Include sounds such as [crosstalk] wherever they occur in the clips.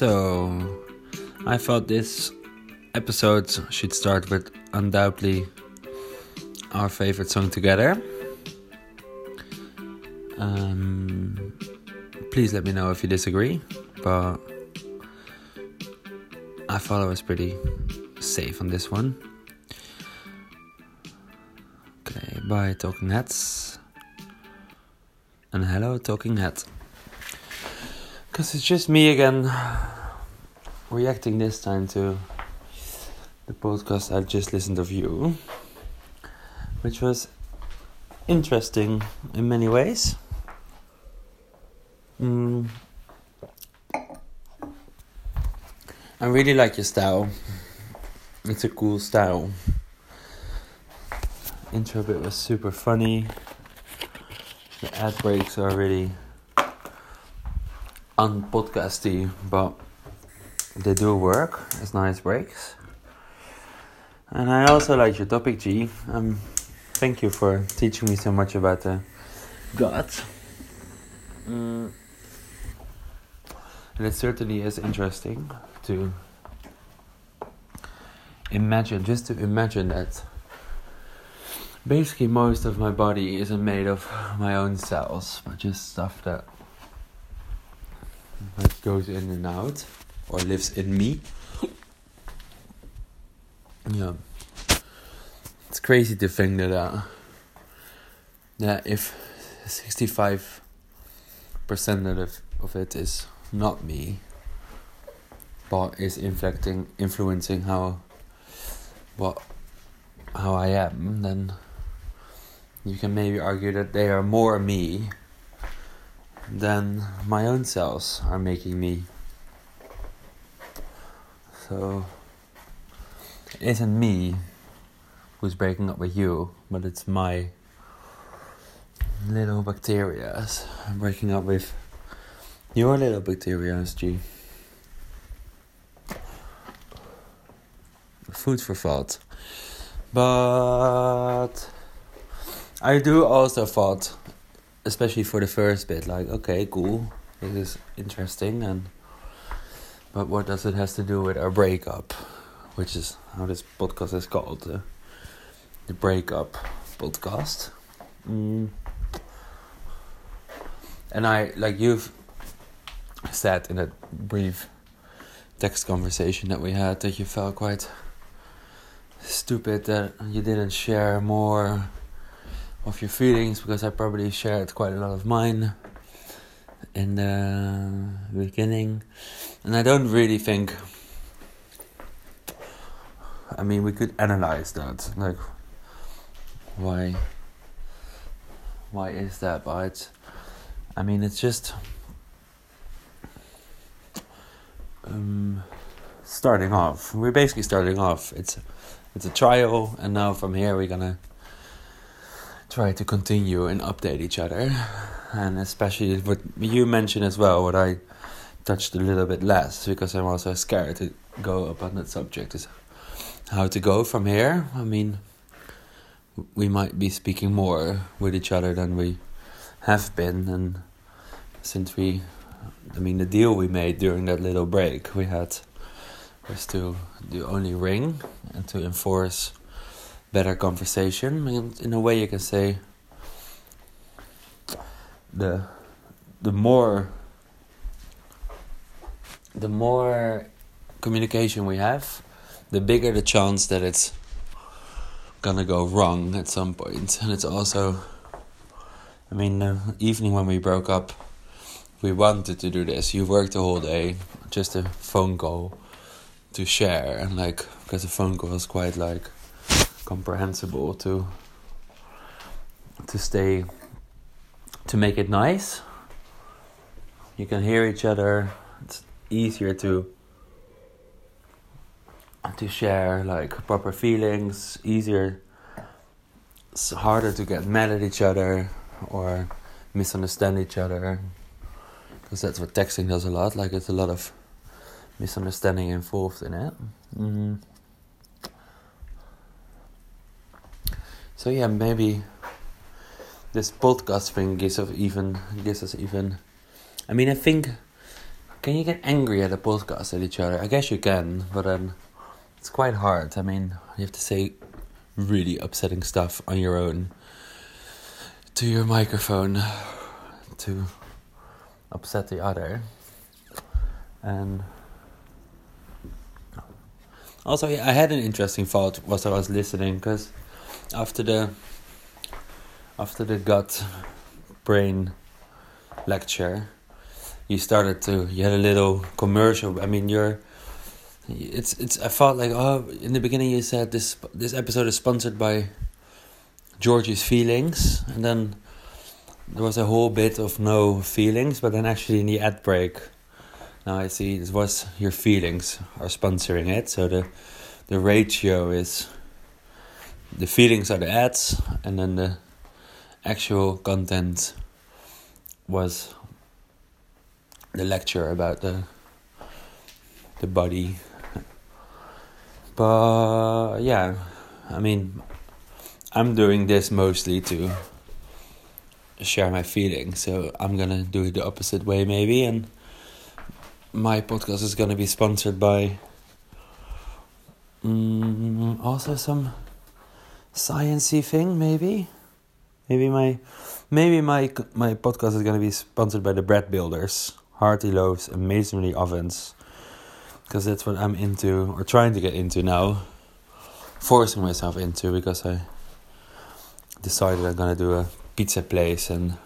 So, I thought this episode should start with undoubtedly our favorite song together. Um, please let me know if you disagree, but I thought I was pretty safe on this one. Okay, bye, Talking Heads. And hello, Talking Head. Because it's just me again reacting this time to the podcast I've just listened of you, which was interesting in many ways. Mm. I really like your style. It's a cool style. Intro bit was super funny. The ad breaks are really unpodcasty, but they do work as nice breaks. And I also like your topic, G. Um, thank you for teaching me so much about the gut. Mm. And it certainly is interesting to imagine, just to imagine that basically most of my body isn't made of my own cells, but just stuff that that goes in and out or lives in me. yeah, it's crazy to think that uh, that if sixty five percent of of it is not me, but is inflecting influencing how what how I am, then you can maybe argue that they are more me than my own cells are making me. So it isn't me who's breaking up with you, but it's my little bacteria I'm breaking up with your little bacteria, G. Food for thought. But I do also thought, especially for the first bit, like, okay, cool, this is interesting, and but what does it has to do with our breakup, which is how this podcast is called, uh, the breakup podcast. Mm. And I like you've said in a brief text conversation that we had that you felt quite stupid that you didn't share more of your feelings because I probably shared quite a lot of mine in the beginning. And I don't really think. I mean, we could analyze that. Like, why? Why is that? But I mean, it's just. Um, starting off. We're basically starting off. It's it's a trial, and now from here we're gonna try to continue and update each other. And especially what you mentioned as well, what I touched a little bit less, because I'm also scared to go upon that subject, is how to go from here. I mean, we might be speaking more with each other than we have been, and since we, I mean, the deal we made during that little break we had was to do only ring and to enforce better conversation. And in a way, you can say the the more the more communication we have, the bigger the chance that it's gonna go wrong at some point. And it's also, I mean, the evening when we broke up, we wanted to do this. You worked the whole day, just a phone call to share, and like because the phone call is quite like comprehensible to to stay to make it nice. You can hear each other. It's easier to to share like proper feelings. Easier. It's harder to get mad at each other or misunderstand each other because that's what texting does a lot. Like it's a lot of misunderstanding involved in it. Mm. So yeah, maybe this podcast thing gives us even gives us even. I mean, I think can you get angry at a podcast at each other? I guess you can, but then it's quite hard. I mean, you have to say really upsetting stuff on your own to your microphone to upset the other. And also, yeah, I had an interesting thought whilst I was listening because after the after the gut brain lecture, you started to you had a little commercial. I mean, you're it's it's. I felt like oh, in the beginning you said this this episode is sponsored by George's feelings, and then there was a whole bit of no feelings, but then actually in the ad break, now I see it was your feelings are sponsoring it. So the the ratio is the feelings are the ads, and then the actual content was the lecture about the the body. But yeah, I mean, I'm doing this mostly to share my feelings, so I'm gonna do it the opposite way maybe, and my podcast is gonna be sponsored by um, also some sciency thing maybe. Maybe my maybe my my podcast is gonna be sponsored by the bread builders, hearth loaves and masonry ovens, because that's what I'm into or trying to get into now, forcing myself into because I decided I'm gonna do a pizza place and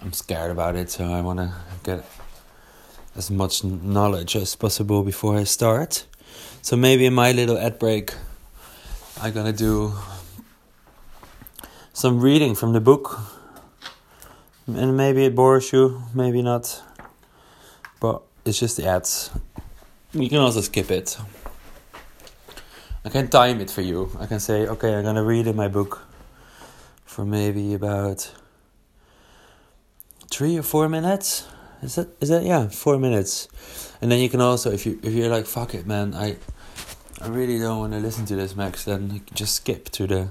I'm scared about it, so I wanna get as much knowledge as possible before I start. So maybe in my little ad break, I'm gonna do some reading from the book, and maybe it bores you, maybe not, but it's just the ads. You can also skip it. I can time it for you. I can say, okay, I'm gonna read in my book for maybe about three or four minutes. Is that is that yeah four minutes, and then you can also if you if you're like fuck it man I I really don't want to listen to this Max then just skip to the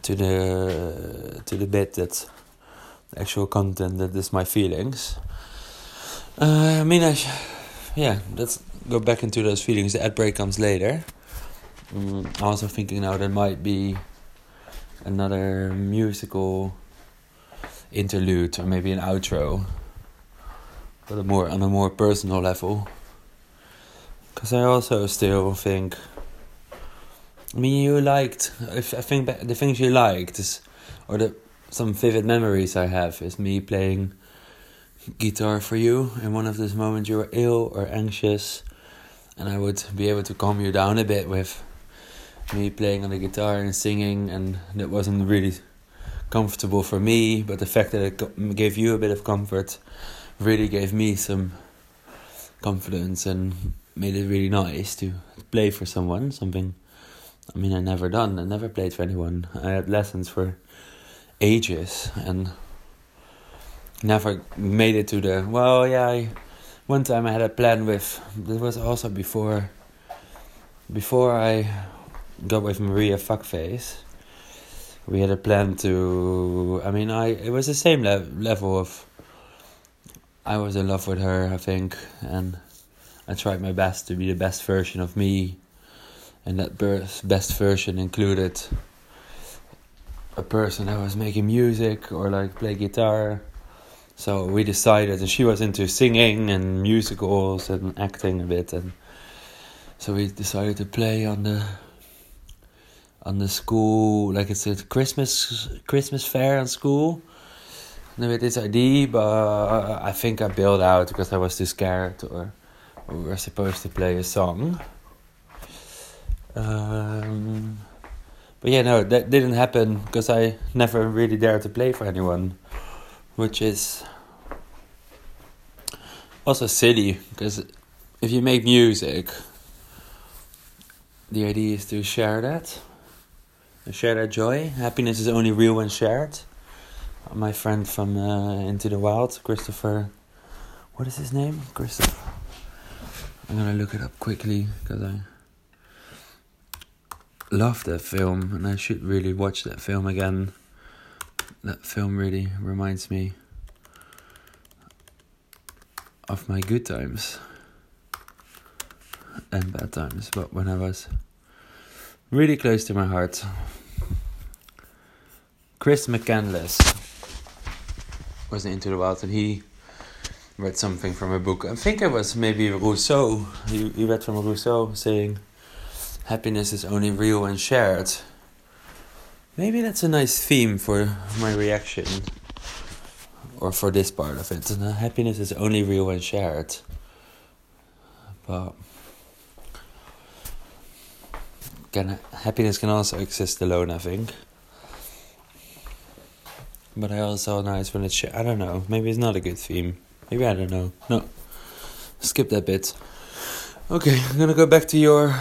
to the to the bit that actual content that is my feelings. Uh, I mean I yeah let's go back into those feelings. The ad break comes later. I'm also thinking now there might be another musical interlude or maybe an outro, but a more on a more personal level. Because I also still think. I mean, you liked. If I think the things you liked is, or the some vivid memories I have is me playing guitar for you in one of those moments you were ill or anxious, and I would be able to calm you down a bit with me playing on the guitar and singing, and that wasn't really comfortable for me. But the fact that it gave you a bit of comfort really gave me some confidence and made it really nice to play for someone. Something, I mean, I never done. I never played for anyone. I had lessons for ages and never made it to the. Well, yeah. I, one time I had a plan with. This was also before. Before I got with Maria Fuckface, we had a plan to. I mean, I it was the same le- level of. I was in love with her, I think, and I tried my best to be the best version of me, and that best version included a person that was making music or like play guitar. So we decided, and she was into singing and musicals and acting a bit, and so we decided to play on the on the school, like it's a Christmas Christmas fair on school. And with this idea, but I think I bailed out because I was too scared, or, or we were supposed to play a song. Um, but yeah, no, that didn't happen because I never really dared to play for anyone, which is also silly because if you make music, the idea is to share that share that joy. Happiness is only real when shared. My friend from uh, Into the Wild, Christopher. What is his name? Christopher. I'm gonna look it up quickly because I love that film and I should really watch that film again. That film really reminds me of my good times and bad times, but when I was really close to my heart. Chris McCandless was into the wild and he read something from a book. I think it was maybe Rousseau. He, he read from Rousseau saying, Happiness is only real when shared. Maybe that's a nice theme for my reaction. Or for this part of it. Happiness is only real when shared. But can happiness can also exist alone, I think. But I also nice when it's. I don't know. Maybe it's not a good theme. Maybe I don't know. No. Skip that bit. Okay, I'm gonna go back to your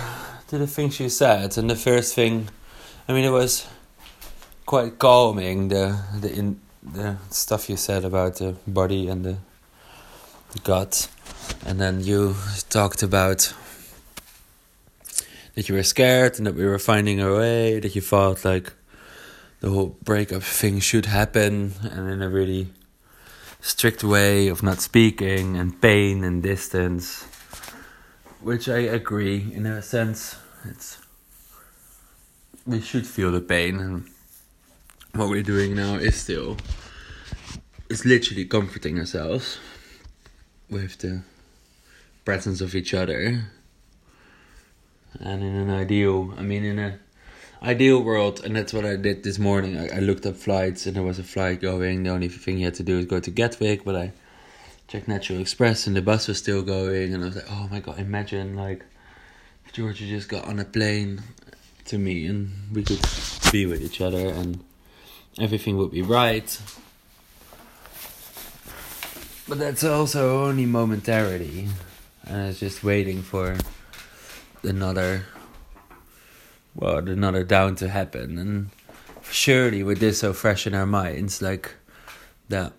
to the things you said. And the first thing I mean it was quite calming the the in the stuff you said about the body and the, gut. And then you talked about that you were scared and that we were finding a way, that you thought like the whole breakup thing should happen and in a really strict way of not speaking and pain and distance which I agree. In a sense it's we should feel the pain and what we're doing now is still it's literally comforting ourselves with the presence of each other. And in an ideal i mean in a ideal world and that's what i did this morning. I, I, looked up flights and there was a flight going. The only thing you had to do is go to gatwick but i checked National Express and the bus was still going and i was like oh my god imagine like georgia just got on a plane to me and we could be with each other and everything would be right. But that's also only momentarily and it's just waiting for another well another down to happen and surely with this so fresh in our minds like that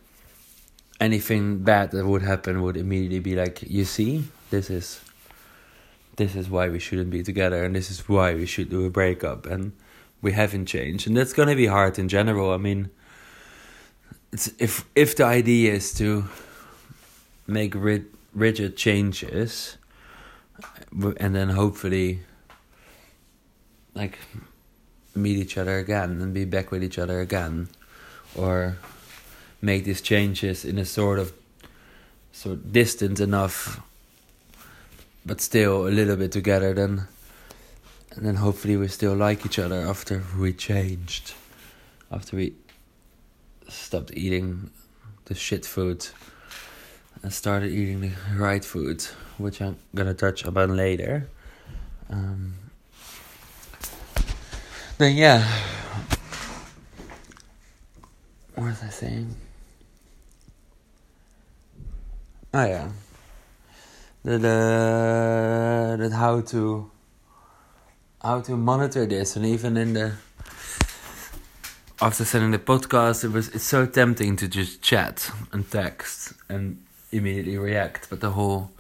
anything bad that would happen would immediately be like you see this is this is why we shouldn't be together and this is why we should do a breakup and we haven't changed. And that's going to be hard in general. I mean it's if if the idea is to make rid, rigid changes and then hopefully like meet each other again and be back with each other again. Or make these changes in a sort of sort of distant enough but still a little bit together then. And then hopefully we still like each other after we changed. After we stopped eating the shit food and started eating the right food which I'm gonna touch upon later. Um, then yeah, what was I saying? Oh yeah, that uh, that how to how to monitor this, and even in the after sending the podcast, it was it's so tempting to just chat and text and immediately react, but the whole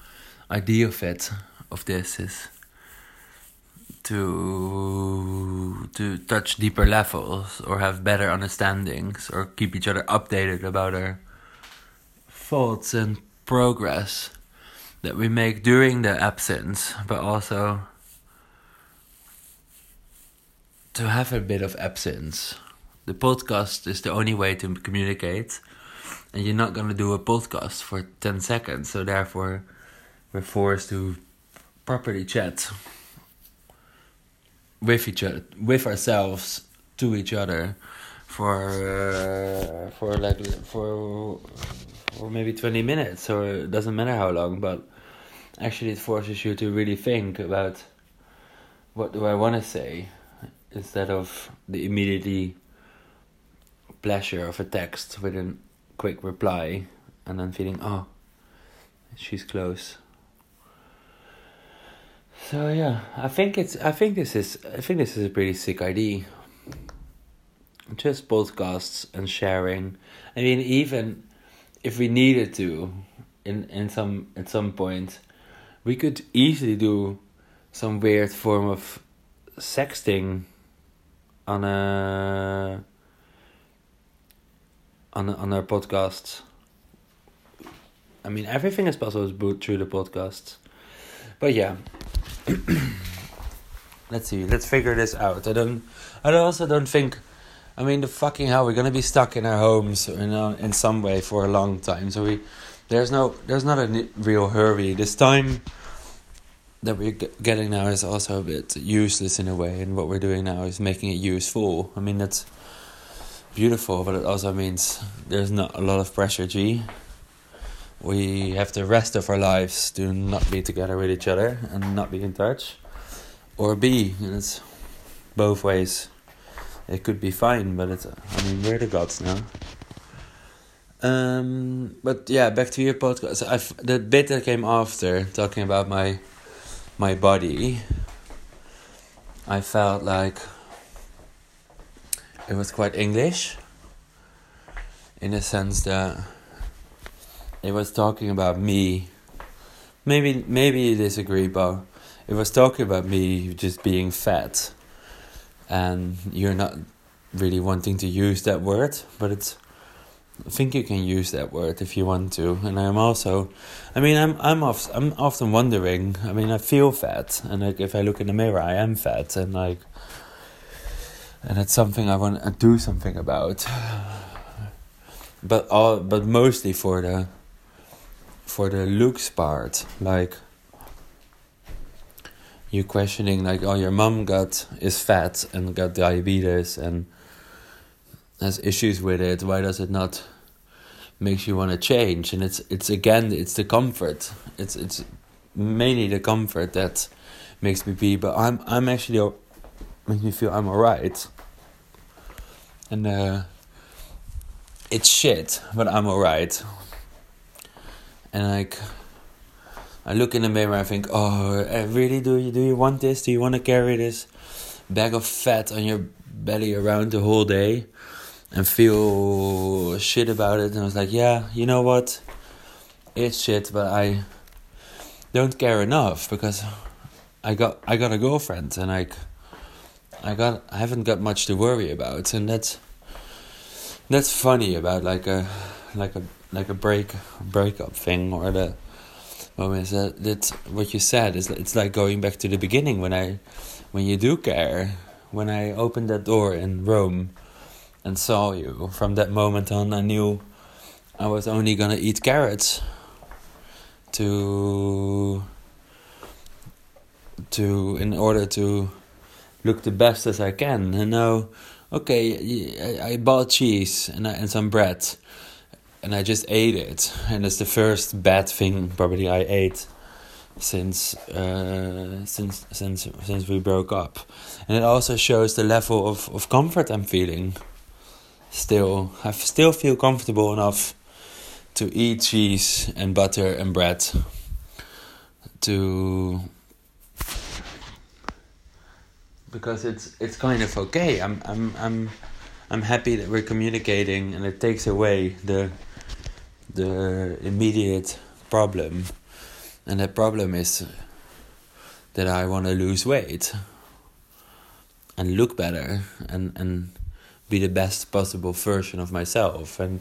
idea of it of this is to to touch deeper levels or have better understandings or keep each other updated about our thoughts and progress that we make during the absence but also to have a bit of absence. The podcast is the only way to communicate and you're not going to do a podcast for 10 seconds so therefore we're forced to properly chat with each other, with ourselves, to each other, for uh, for like for for maybe twenty minutes, or it doesn't matter how long, but actually it forces you to really think about what do I want to say instead of the immediately pleasure of a text with a quick reply and then feeling oh she's close so yeah, I think it's. I think this is. I think this is a pretty sick idea. Just podcasts and sharing. I mean, even if we needed to, in in some at some point, we could easily do some weird form of sexting on a on a, on our podcast I mean, everything is possible through the podcast. But yeah. [clears throat] let's see. Let's figure this out. I don't. I also don't think. I mean, the fucking hell, we're gonna be stuck in our homes in uh, in some way for a long time. So we, there's no, there's not a real hurry. This time that we're getting now is also a bit useless in a way, and what we're doing now is making it useful. I mean, that's beautiful, but it also means there's not a lot of pressure. G. We have the rest of our lives to not be together with each other and not be in touch, or B, and it's both ways. It could be fine, but it's. I mean, we're the gods now. Um, but yeah, back to your podcast. I the bit that came after talking about my my body. I felt like it was quite English in the sense that it was talking about me. Maybe maybe you disagree, but it was talking about me just being fat, and you're not really wanting to use that word, but it's. I think you can use that word if you want to, and I'm also, I mean, I'm I'm off, I'm often wondering. I mean, I feel fat, and like if I look in the mirror, I am fat, and like and it's something I want to do something about. But all, but mostly for the for the looks part, like you questioning like, oh, your mom got is fat and got diabetes and has issues with it. Why does it not makes you want to change? And it's it's again it's the comfort. It's it's mainly the comfort that makes me be. But I'm I'm actually makes me feel I'm alright. And uh, it's shit, but I'm alright. And like, I look in the mirror, I think, oh, eh, really? Do you do you want this? Do you want to carry this bag of fat on your belly around the whole day and feel shit about it? And I was like, yeah, you know what? It's shit, but I don't care enough because I got I got a girlfriend and like I got I haven't got much to worry about, and that's that's funny about like a like a like a break breakup thing or the moments that that's what you said. Is it's like going back to the beginning when I when you do care when I opened that door in Rome and saw you. From that moment on I knew I was only gonna eat carrots to to in order to look the best as I can. And now, okay, I, I bought cheese and and some bread, and I just ate it, and it's the first bad thing probably I ate since uh, since since since we broke up, and it also shows the level of of comfort I'm feeling. Still, I still feel comfortable enough to eat cheese and butter and bread to because it's it's kind of okay. I'm I'm I'm I'm happy that we're communicating, and it takes away the the immediate problem, and that problem is that I want to lose weight and look better and and be the best possible version of myself and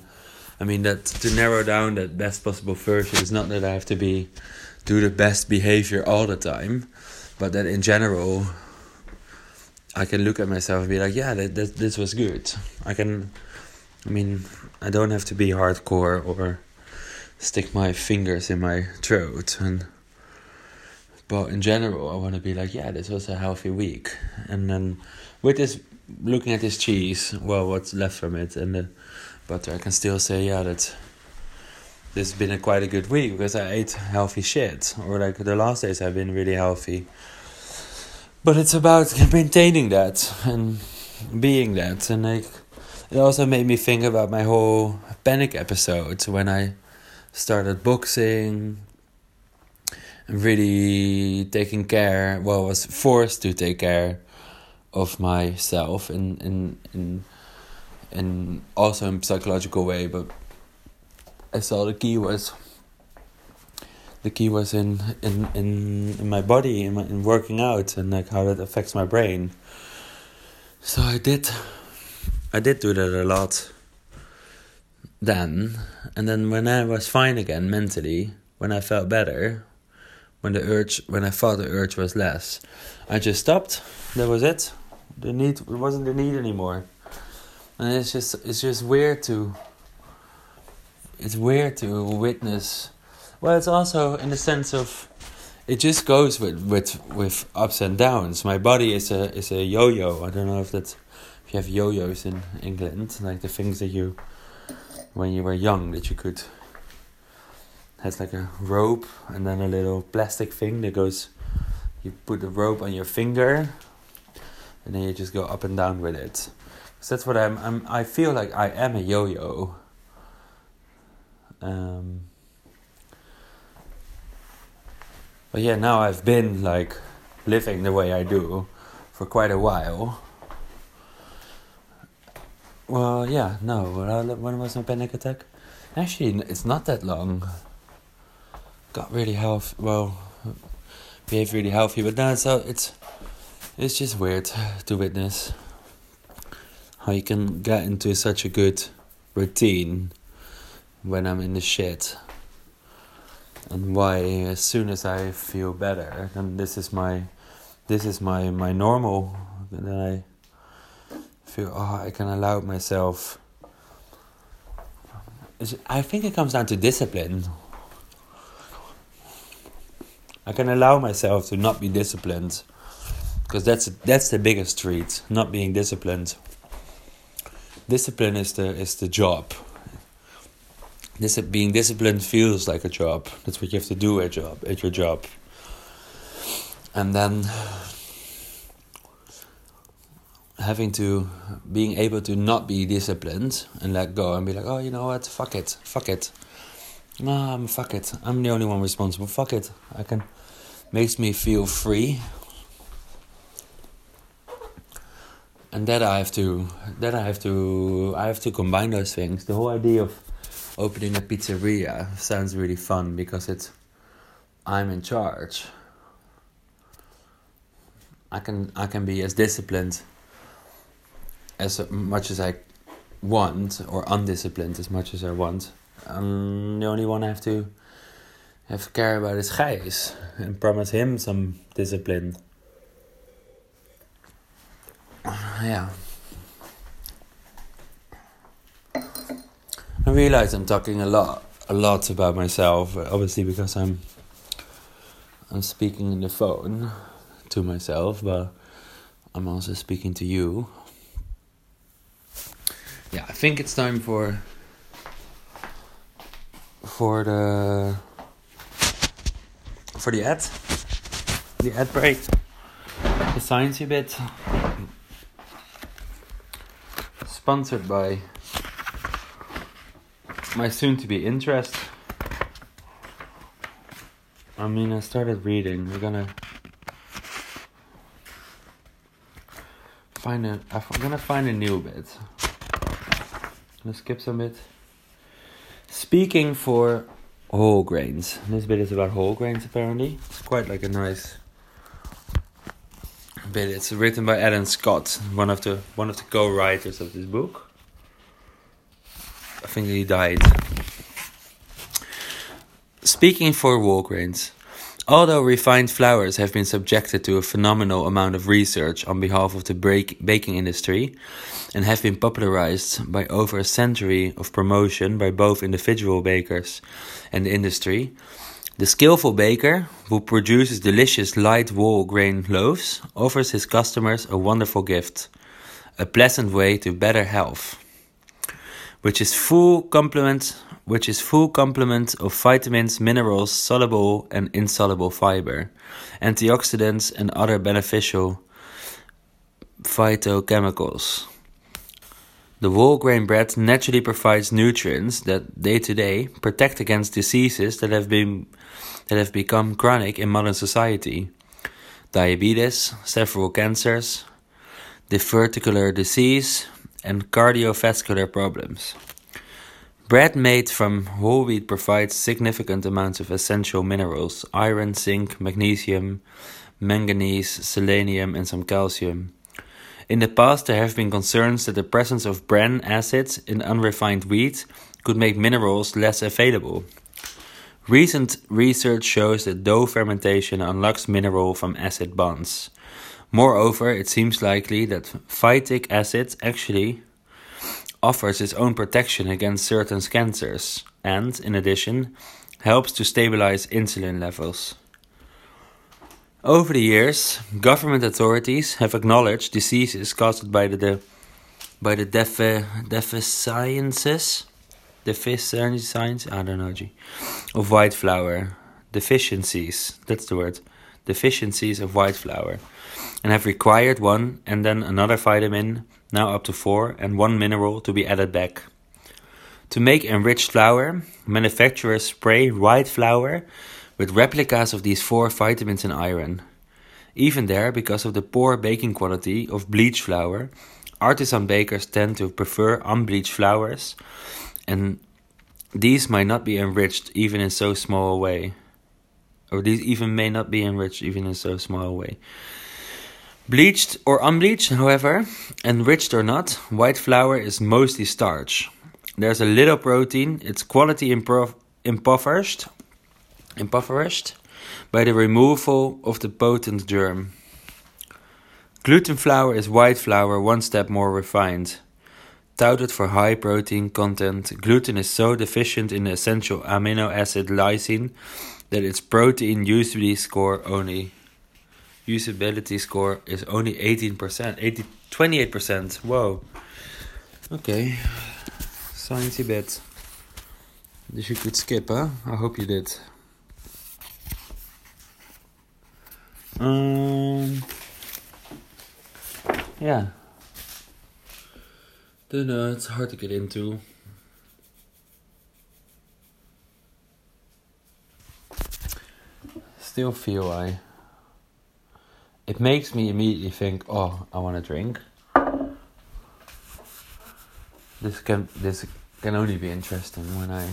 I mean that to narrow down that best possible version is not that I have to be do the best behavior all the time but that in general I can look at myself and be like, yeah, that, that this was good. I can, I mean, I don't have to be hardcore or stick my fingers in my throat and. But in general, I want to be like, yeah, this was a healthy week. And then with this, looking at this cheese, well, what's left from it and the butter, I can still say, yeah, that this has been a quite a good week because I ate healthy shit. Or like the last days i've been really healthy but it's about maintaining that and being that and like it also made me think about my whole panic episode when i started boxing and really taking care well was forced to take care of myself in in in in also in psychological way but i saw the key was the key was in in in, in my body in, my, in working out and like how that affects my brain. So i did i did do that a lot then, and then when I was fine again mentally, when I felt better, when the urge, when I thought the urge was less, I just stopped. That was it. The need, it wasn't the need anymore. And it's just, it's just weird to. It's weird to witness. Well, it's also in the sense of, it just goes with with with ups and downs. My body is a is a yo-yo. I don't know if that's if you have yo-yos in England, like the things that you when you were young that you could has like a rope and then a little plastic thing that goes you put the rope on your finger and then you just go up and down with it. So that's what i'm, I'm i feel like i am a yo-yo. Um, but yeah now i've been like living the way i do for quite a while well yeah no when was my panic attack actually it's not that long got really healthy. Well, behaved really healthy, but now it's it's it's just weird to witness how you can get into such a good routine when I'm in the shit, and why as soon as I feel better, then this is my this is my my normal. Then I feel oh I can allow myself. I think it comes down to discipline. I can allow myself to not be disciplined because that's that's the biggest treat not being disciplined. Discipline is the is the job. This being disciplined feels like a job. That's what you have to do at job at your job. And then having to being able to not be disciplined and let go and be like oh you know what fuck it fuck it No, I'm fuck it i'm the only one responsible fuck it i can makes me feel free. And that I have to that I have to I have to combine those things. The whole idea of opening a pizzeria sounds really fun because it's I'm in charge. I can I can be as disciplined as much as I want or undisciplined as much as I want. I'm the only one I have to have to care about is Gijs and promise him some discipline. Yeah. I realize I'm talking a lot, a lot about myself. Obviously, because I'm, I'm speaking in the phone to myself, but I'm also speaking to you. Yeah, I think it's time for for the for the ad. The ad break. The science bit. Sponsored by my soon to be interest. I mean, I started reading. We're gonna find a. I'm gonna find a new bit. Gonna skip some bit. Speaking for whole grains. This bit is about whole grains apparently. It's quite like a nice bit. It's written by Adam Scott, one of the one of the co-writers of this book. I think he died. Speaking for whole grains. Although refined flours have been subjected to a phenomenal amount of research on behalf of the baking industry and have been popularized by over a century of promotion by both individual bakers and the industry, the skillful baker, who produces delicious light whole grain loaves, offers his customers a wonderful gift a pleasant way to better health, which is full complement which is full complement of vitamins, minerals, soluble and insoluble fiber, antioxidants, and other beneficial phytochemicals. The whole grain bread naturally provides nutrients that day to day protect against diseases that have been that have become chronic in modern society. Diabetes, several cancers, diverticular disease, and cardiovascular problems. Bread made from whole wheat provides significant amounts of essential minerals iron, zinc, magnesium, manganese, selenium, and some calcium. In the past, there have been concerns that the presence of bran acids in unrefined wheat could make minerals less available. Recent research shows that dough fermentation unlocks mineral from acid bonds. Moreover, it seems likely that phytic acid actually offers its own protection against certain cancers and, in addition, helps to stabilize insulin levels. Over the years, government authorities have acknowledged diseases caused by the, the by the defi deficiencies, deficiencies, I don't know, G, of white flour, deficiencies. That's the word, deficiencies of white flour, and have required one and then another vitamin, now up to four, and one mineral to be added back. To make enriched flour, manufacturers spray white flour with replicas of these four vitamins and iron. Even there, because of the poor baking quality of bleached flour, artisan bakers tend to prefer unbleached flours, and these might not be enriched even in so small a way. Or these even may not be enriched even in so small a way. Bleached or unbleached, however, enriched or not, white flour is mostly starch. There's a little protein, its quality impoverished, impoverished by the removal of the potent germ. Gluten flour is white flour one step more refined. Touted for high protein content, gluten is so deficient in the essential amino acid lysine that its protein usability score only usability score is only 18%, 80, 28%. Whoa. Okay. Sciencey bit. Dus je could skip, huh? I hope you did. Um, yeah. Don't know, it's hard to get into. Still feel I. It makes me immediately think, oh, I want to drink. This can this can only be interesting when I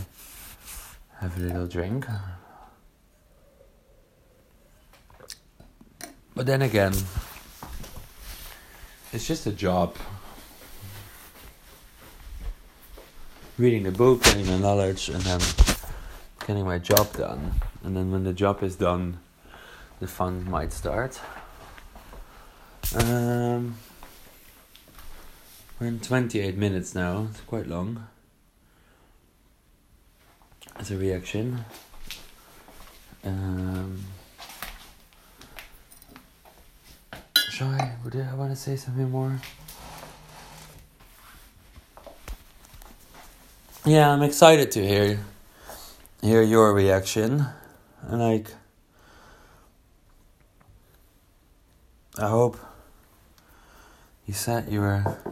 have a little drink. But then again, it's just a job. Reading the book, getting the knowledge, and then getting my job done. And then when the job is done, the fun might start. Um, we're in 28 minutes now, it's quite long. As a reaction. Um, Shy, would I want to say something more? Yeah, I'm excited to hear hear your reaction, and like, I hope you said you were. Uh,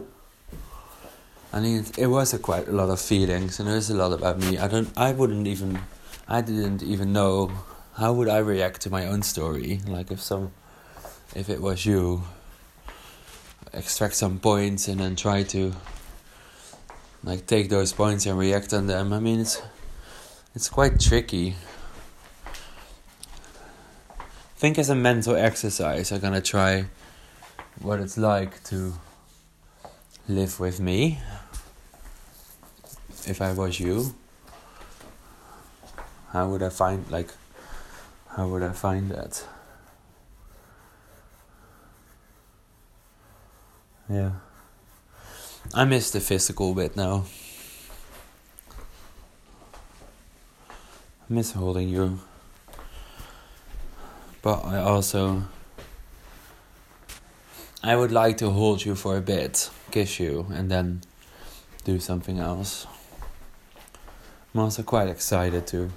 I mean, it, was a quite a lot of feelings, and there's a lot about me. I don't. I wouldn't even. I didn't even know how would I react to my own story. Like if some if it was you, extract some points and then try to like take those points and react on them. I mean, it's it's quite tricky. think as a mental exercise, I'm gonna try what it's like to live with me if I was you. How would I find like how would I find that? Yeah. I miss the physical bit now. I miss holding you. But I also. I would like to hold you for a bit, kiss you, and then do something else. I'm also quite excited to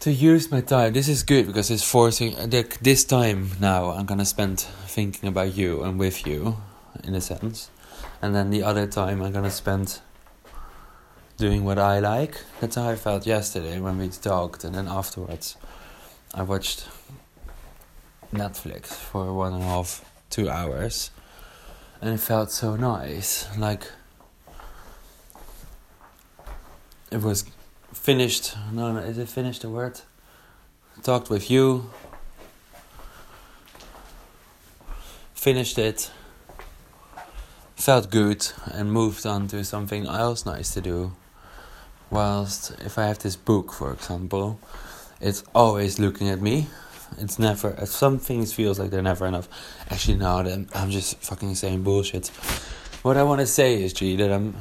to use my time. This is good because it's forcing like this time now I'm gonna spend thinking about you and with you, in a sense, and then the other time I'm gonna spend doing what I like. That's how I felt yesterday when we talked, and then afterwards I watched Netflix for one and a half, two hours, and it felt so nice. Like it was finished. No, no, is it finished the word? Talked with you. Finished it. felt good and moved on to something else nice to do. Whilst if I have this book, for example, it's always looking at me. It's never. Some things feels like they're never enough. Actually, no, I'm just fucking saying bullshit. What I want to say is, G, that I'm.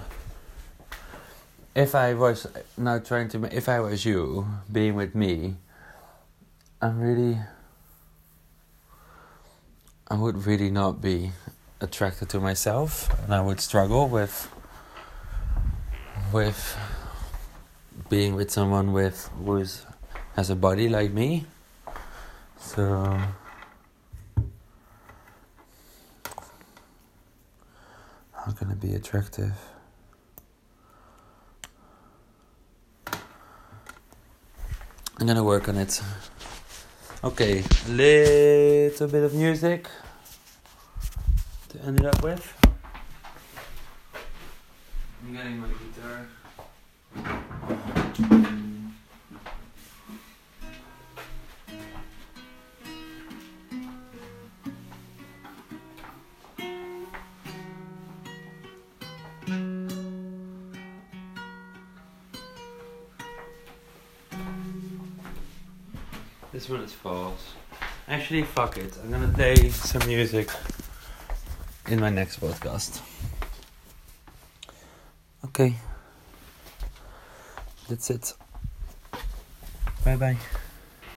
If I was now trying to, if I was you being with me, I'm really. I would really not be attracted to myself, and I would struggle with. With being with someone with who's has a body like me. So how can it be attractive? I'm gonna work on it. Okay, little bit of music to end it up with. I'm getting my guitar. This one is false. Actually, fuck it. I'm gonna play some music in my next podcast. Okay. That's it. Bye bye.